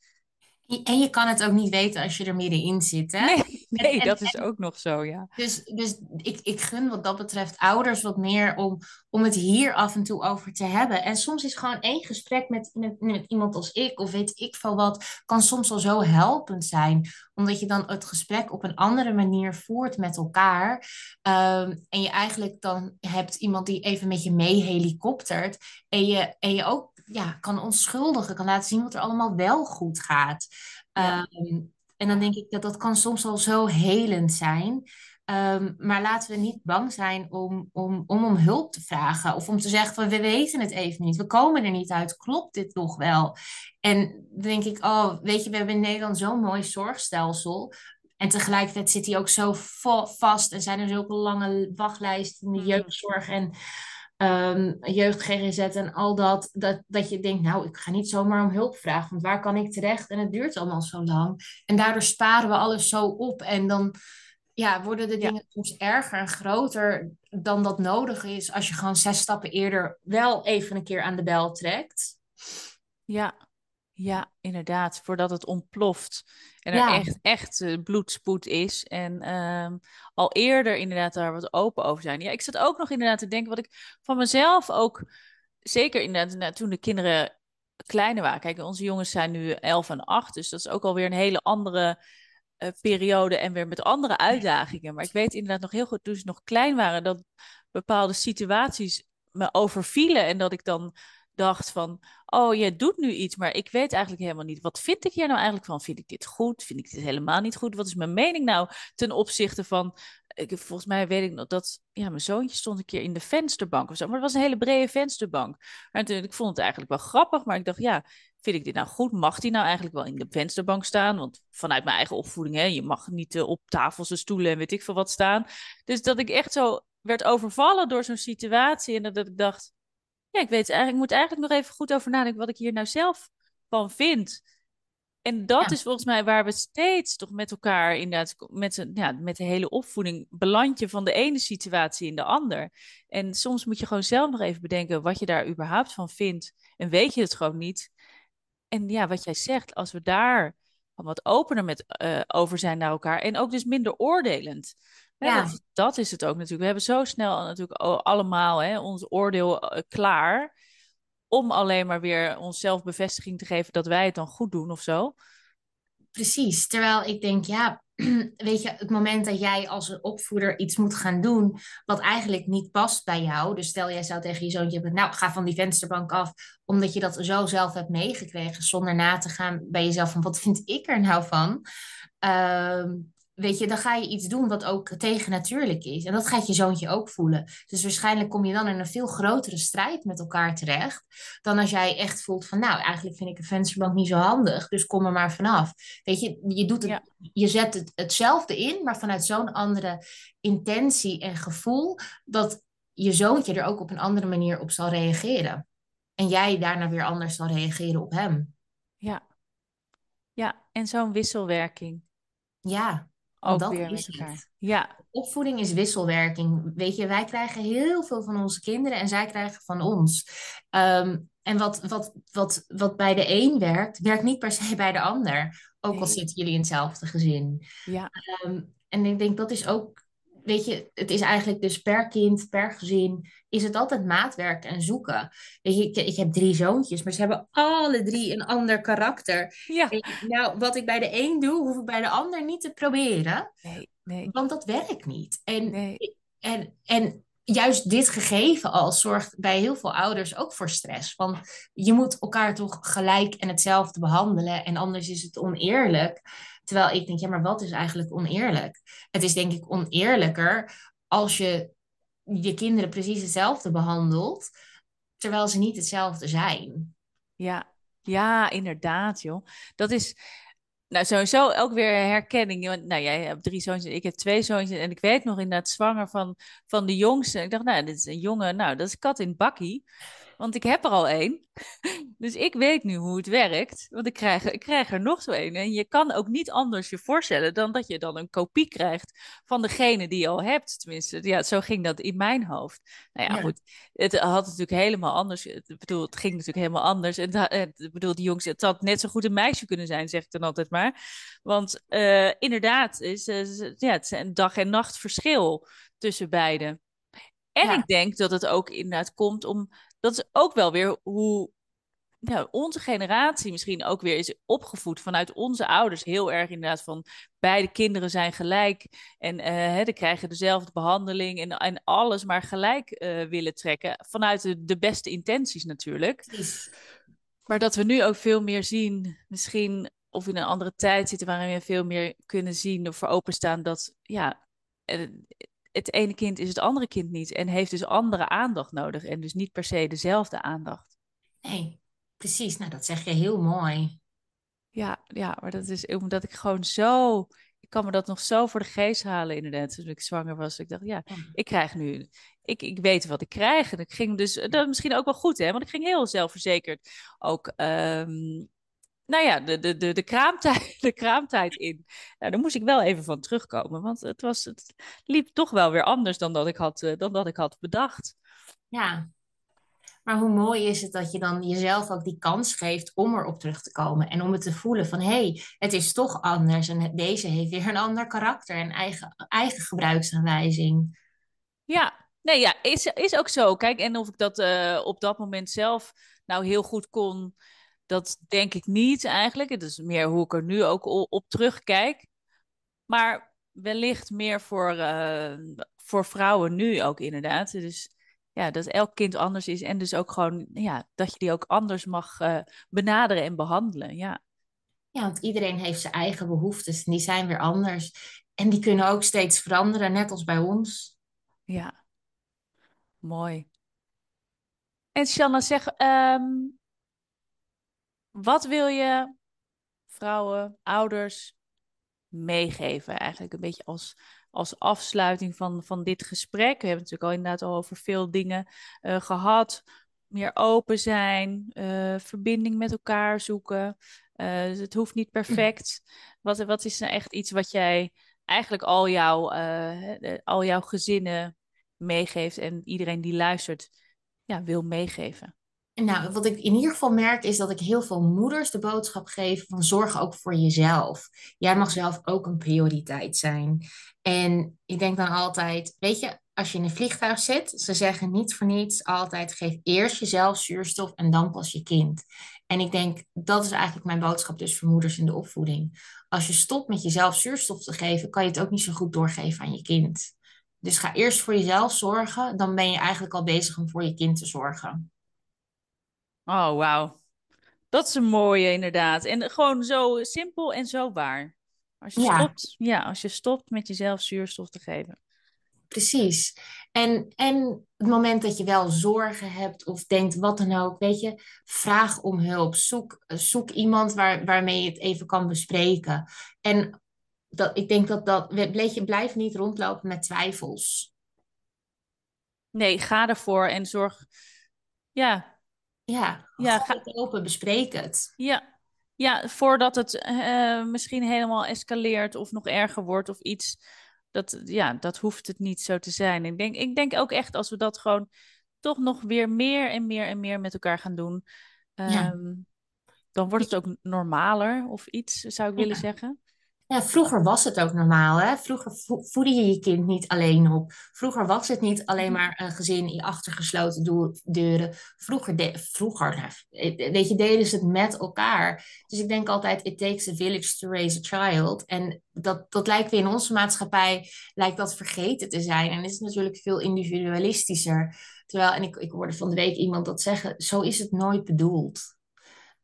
En je kan het ook niet weten als je er middenin zit. Hè? Nee, nee dat is ook nog zo, ja. Dus, dus ik, ik gun wat dat betreft ouders wat meer om, om het hier af en toe over te hebben. En soms is gewoon één gesprek met, met, met iemand als ik, of weet ik veel wat, kan soms al zo helpend zijn. Omdat je dan het gesprek op een andere manier voert met elkaar. Ehm, en je eigenlijk dan hebt iemand die even met je mee helikoptert. En je, en je ook ja, kan onschuldigen, kan laten zien wat er allemaal wel goed gaat. Ehm, en dan denk ik dat dat kan soms al zo helend zijn. Um, maar laten we niet bang zijn om, om, om om hulp te vragen. Of om te zeggen van we weten het even niet. We komen er niet uit. Klopt dit nog wel? En dan denk ik, oh, weet je, we hebben in Nederland zo'n mooi zorgstelsel. En tegelijkertijd zit hij ook zo vast. En zijn er zulke lange wachtlijsten in de mm. jeugdzorg. En um, jeugd GGZ en al dat, dat, dat je denkt, nou, ik ga niet zomaar om hulp vragen, want waar kan ik terecht? En het duurt allemaal zo lang. En daardoor sparen we alles zo op en dan ja, worden de dingen soms erger en groter dan dat nodig is als je gewoon zes stappen eerder wel even een keer aan de bel trekt. Ja, ja, inderdaad, voordat het ontploft. En er echt, echt uh, bloedspoed is. En ehm, al eerder inderdaad daar wat open over zijn. Ja, ik zat ook nog inderdaad te denken wat ik van mezelf ook... Zeker inderdaad nou, toen de kinderen kleiner waren. Kijk, onze jongens zijn nu 11 en 8. Dus dat is ook alweer een hele andere uh, periode. En weer met andere uitdagingen. Maar ik weet inderdaad nog heel goed toen ze nog klein waren... dat bepaalde situaties me overvielen. En dat ik dan dacht van, oh, je doet nu iets, maar ik weet eigenlijk helemaal niet, wat vind ik hier nou eigenlijk van? Vind ik dit goed? Vind ik dit helemaal niet goed? Wat is mijn mening nou ten opzichte van, ik, volgens mij weet ik nog dat, ja, mijn zoontje stond een keer in de vensterbank of zo, maar het was een hele brede vensterbank. En toen, ik vond het eigenlijk wel grappig, maar ik dacht, ja, vind ik dit nou goed? Mag die nou eigenlijk wel in de vensterbank staan? Want vanuit mijn eigen opvoeding, hè, je mag niet uh, op tafels en stoelen en weet ik veel wat staan. Dus dat ik echt zo werd overvallen door zo'n situatie en dat ik dacht, ja, ik weet eigenlijk, ik moet eigenlijk nog even goed over nadenken wat ik hier nou zelf van vind. En dat Ja. is volgens mij waar we steeds toch met elkaar, inderdaad, met, een- ja, met de hele opvoeding, beland je van de ene situatie in de ander. En soms moet je gewoon zelf nog even bedenken wat je daar überhaupt van vindt. En weet je het gewoon niet. En ja, wat jij zegt, als we daar wat opener met, eh, over zijn naar elkaar en ook dus minder oordelend. Ja. dat, dat is het ook natuurlijk. We hebben zo snel natuurlijk allemaal hè, ons oordeel eh, klaar om alleen maar weer onszelf bevestiging te geven dat wij het dan goed doen of zo. Precies. Terwijl ik denk, ja, weet je, het moment dat jij als een opvoeder iets moet gaan doen wat eigenlijk niet past bij jou. Dus stel jij zou tegen je zoontje hebben, nou, ga van die vensterbank af, omdat je dat zo zelf hebt meegekregen, zonder na te gaan bij jezelf van, wat vind ik er nou van? Ehm, weet je, dan ga je iets doen wat ook tegennatuurlijk is. En dat gaat je zoontje ook voelen. Dus waarschijnlijk kom je dan in een veel grotere strijd met elkaar terecht. Dan als jij echt voelt van, nou, eigenlijk vind ik een vensterbank niet zo handig. Dus kom er maar vanaf. Weet je, je, doet het, Ja. je zet het, hetzelfde in, maar vanuit zo'n andere intentie en gevoel. Dat je zoontje er ook op een andere manier op zal reageren. En jij daarna weer anders zal reageren op hem. Ja, ja. en zo'n wisselwerking Ja, ook dat weer is met elkaar. het. Ja, Opvoeding is wisselwerking. Weet je, wij krijgen heel veel van onze kinderen en zij krijgen van ons. Ehm, en wat, wat, wat, wat bij de een werkt, werkt niet per se bij de ander. Ook al zitten jullie in hetzelfde gezin. ja, Ehm, en ik denk dat is ook, weet je, het is eigenlijk dus per kind, per gezin, is het altijd maatwerk en zoeken. Weet je, ik, ik heb drie zoontjes, maar ze hebben alle drie een ander karakter. ja. Nou, wat ik bij de een doe, hoef ik bij de ander niet te proberen. Nee, nee, Want dat werkt niet. En, nee. en, en juist dit gegeven al zorgt bij heel veel ouders ook voor stress. Want je moet elkaar toch gelijk en hetzelfde behandelen. En anders is het oneerlijk. Terwijl ik denk, ja, maar wat is eigenlijk oneerlijk? Het is denk ik oneerlijker als je je kinderen precies hetzelfde behandelt. Terwijl ze niet hetzelfde zijn. Ja, ja, inderdaad, joh. Dat is nou sowieso ook weer herkenning. Nou, jij hebt drie zoontjes, ik heb twee zoontjes. En ik weet nog inderdaad zwanger van, van de jongste. Ik dacht, nou, dit is een jongen, nou, dat is kat in bakkie. Want ik heb er al één. Dus ik weet nu hoe het werkt. Want ik krijg, ik krijg er nog zo één. En je kan ook niet anders je voorstellen dan dat je dan een kopie krijgt van degene die je al hebt. Tenminste, ja, zo ging dat in mijn hoofd. Nou ja, Ja. goed. Het had natuurlijk helemaal anders. Ik bedoel, het ging natuurlijk helemaal anders. En ik bedoel, die jongens, het had net zo goed een meisje kunnen zijn, zeg ik dan altijd maar. Want eh, inderdaad, is, eh, ja, het is een dag- en nacht verschil tussen beiden. En Ja. ik denk dat het ook inderdaad komt om. Dat is ook wel weer hoe ja, onze generatie misschien ook weer is opgevoed vanuit onze ouders. Heel erg inderdaad van beide kinderen zijn gelijk. En eh hè, die krijgen dezelfde behandeling en, en alles maar gelijk eh, willen trekken. Vanuit de, de beste intenties natuurlijk. Maar dat we nu ook veel meer zien, misschien of in een andere tijd zitten waarin we veel meer kunnen zien of voor openstaan dat ja, eh, het ene kind is het andere kind niet en heeft dus andere aandacht nodig en dus niet per se dezelfde aandacht. Nee, precies. Nou, dat zeg je heel mooi. Ja, ja, maar dat is omdat ik gewoon zo, ik kan me dat nog zo voor de geest halen inderdaad, toen ik zwanger was. Ik dacht, ja, Ja. ik krijg nu, ik, ik weet wat ik krijg. En ik ging dus, dat is misschien ook wel goed hè, want ik ging heel zelfverzekerd ook, ehm, nou ja, de, de, de, de, kraamtijd, de kraamtijd in. Nou, daar moest ik wel even van terugkomen, want het, was, het liep toch wel weer anders dan dat ik had, eh, dan dat ik had bedacht. Ja, maar hoe mooi is het dat je dan jezelf ook die kans geeft om erop terug te komen en om het te voelen van hé, hey, het is toch anders en deze heeft weer een ander karakter en eigen, eigen gebruiksaanwijzing. Ja, nee, ja, is, is ook zo. Kijk, en of ik dat eh, op dat moment zelf nou heel goed kon, dat denk ik niet eigenlijk. Het is meer hoe ik er nu ook op terugkijk. Maar wellicht meer voor, eh, voor vrouwen nu ook inderdaad. Dus ja, dat elk kind anders is en dus ook gewoon, ja, dat je die ook anders mag eh, benaderen en behandelen. Ja, Ja, want iedereen heeft zijn eigen behoeftes en die zijn weer anders. En die kunnen ook steeds veranderen, net als bij ons. ja, mooi. En Shanna, zeg, ehm, wat wil je vrouwen, ouders meegeven? Eigenlijk een beetje als, als afsluiting van, van dit gesprek. We hebben het natuurlijk al inderdaad al over veel dingen eh, gehad. meer open zijn, uh, verbinding met elkaar zoeken. Uh, het hoeft niet perfect. Wat, wat is nou echt iets wat jij eigenlijk al jouw, al jouw gezinnen meegeeft en iedereen die luistert ja, wil meegeven? Nou, wat ik in ieder geval merk is dat ik heel veel moeders de boodschap geef van zorg ook voor jezelf. Jij mag zelf ook een prioriteit zijn. En ik denk dan altijd, weet je, als je in een vliegtuig zit, ze zeggen niet voor niets altijd geef eerst jezelf zuurstof en dan pas je kind. En ik denk, dat is eigenlijk mijn boodschap dus voor moeders in de opvoeding. Als je stopt met jezelf zuurstof te geven, kan je het ook niet zo goed doorgeven aan je kind. Dus ga eerst voor jezelf zorgen, dan ben je eigenlijk al bezig om voor je kind te zorgen. Oh, wauw. Dat is een mooie inderdaad. En gewoon zo simpel en zo waar. Als je, ja. Stopt, ja, als je stopt met jezelf zuurstof te geven. Precies. En, en het moment dat je wel zorgen hebt of denkt wat dan ook, weet je, vraag om hulp. Zoek, zoek iemand waar, waarmee je het even kan bespreken. En dat, ik denk dat dat, weet je, blijf niet rondlopen met twijfels. Nee, ga ervoor en zorg, ja. Ja, ja ga het open, bespreek het. Ja, ja voordat het uh, misschien helemaal escaleert of nog erger wordt of iets dat, ja, dat hoeft het niet zo te zijn. Ik denk, ik denk ook echt als we dat gewoon toch nog weer meer en meer en meer met elkaar gaan doen, ehm, dan wordt het ook normaler of iets, zou ik willen zeggen. Ja, vroeger was het ook normaal. Hè? Vroeger voedde je je kind niet alleen op. Vroeger was het niet alleen mhm. maar een gezin in achtergesloten deuren. Vroeger, de, vroeger nou, weet je, deden ze het met elkaar. Dus ik denk altijd, it takes a village to raise a child. En dat, dat lijkt weer in onze maatschappij, lijkt dat vergeten te zijn. En is natuurlijk veel individualistischer. Terwijl, en ik, ik hoorde van de week iemand dat zeggen, zo is het nooit bedoeld.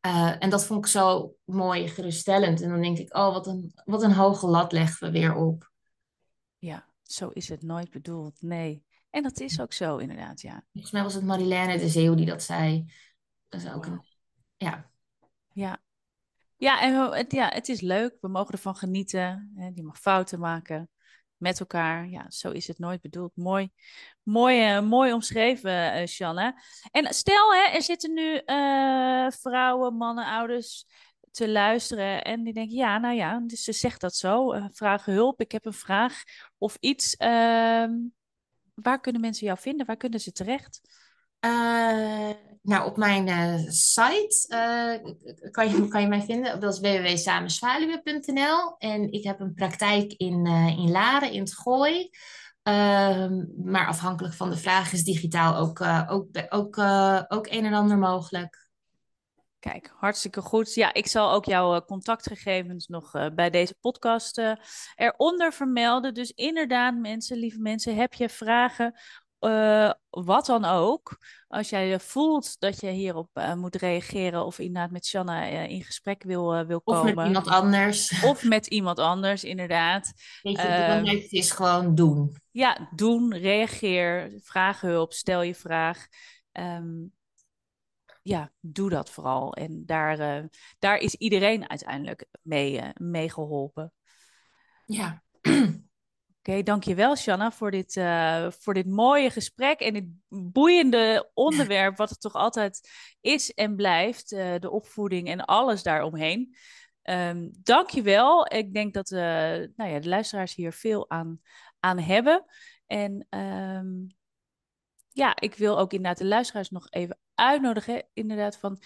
Uh, en dat vond ik zo mooi geruststellend. En dan denk ik, oh, wat een, wat een hoge lat leggen we weer op. Ja, zo is het nooit bedoeld. Nee. En dat is ook zo, inderdaad, ja. Volgens mij was het Marilène de Zeeuw die dat zei. Dat is ook een... Ja. Ja. Ja, en het, ja, het is leuk. We mogen ervan genieten. Hè. Die mag fouten maken met elkaar. Ja, zo is het nooit bedoeld. Mooi, mooi, uh, mooi omschreven, uh, Shanna. En stel, hè, er zitten nu uh, vrouwen, mannen, ouders te luisteren en die denken, ja, nou ja, dus ze zegt dat zo. vraag hulp, ik heb een vraag of iets. Ehm, waar kunnen mensen jou vinden? Waar kunnen ze terecht? Nou, op mijn uh, site uh, kan, je, kan je mij vinden. Dat is www.samenzwaluwe.nl. En ik heb een praktijk in, in Laren, in het Gooi. Ehm, maar afhankelijk van de vraag is digitaal ook, ook, ook, ook een en ander mogelijk. Kijk, hartstikke goed. Ja, ik zal ook jouw contactgegevens nog bij deze podcast eronder vermelden. Dus inderdaad, mensen, lieve mensen, heb je vragen uh, wat dan ook, als jij voelt dat je hierop uh, moet reageren of inderdaad met Shanna uh, in gesprek wil, wil komen. Of met iemand anders. Of met iemand anders, inderdaad. Weet je, ehm, het is gewoon doen. Ja, doen, reageer, vraag hulp, stel je vraag. Um, ja, doe dat vooral. En daar, daar is iedereen uiteindelijk mee, mee geholpen. Ja. Oké, dankjewel Shanna voor dit, uh, voor dit mooie gesprek en dit boeiende onderwerp, wat het toch altijd is en blijft, uh, de opvoeding en alles daaromheen. Um, dankjewel. Ik denk dat uh, nou ja, de luisteraars hier veel aan, aan hebben. En um, ja, ik wil ook inderdaad de luisteraars nog even uitnodigen, inderdaad van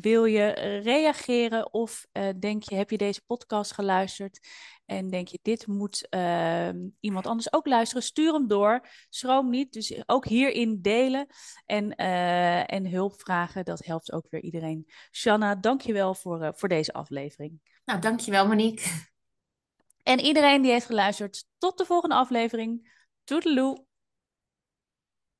wil je reageren of uh, denk je, heb je deze podcast geluisterd en denk je, dit moet uh, iemand anders ook luisteren? Stuur hem door. Schroom niet. Dus ook hierin delen en, uh, en hulp vragen. Dat helpt ook weer iedereen. Shanna, dankjewel voor, voor deze aflevering. Nou, dankjewel Monique. En iedereen die heeft geluisterd, tot de volgende aflevering. Toedeloe.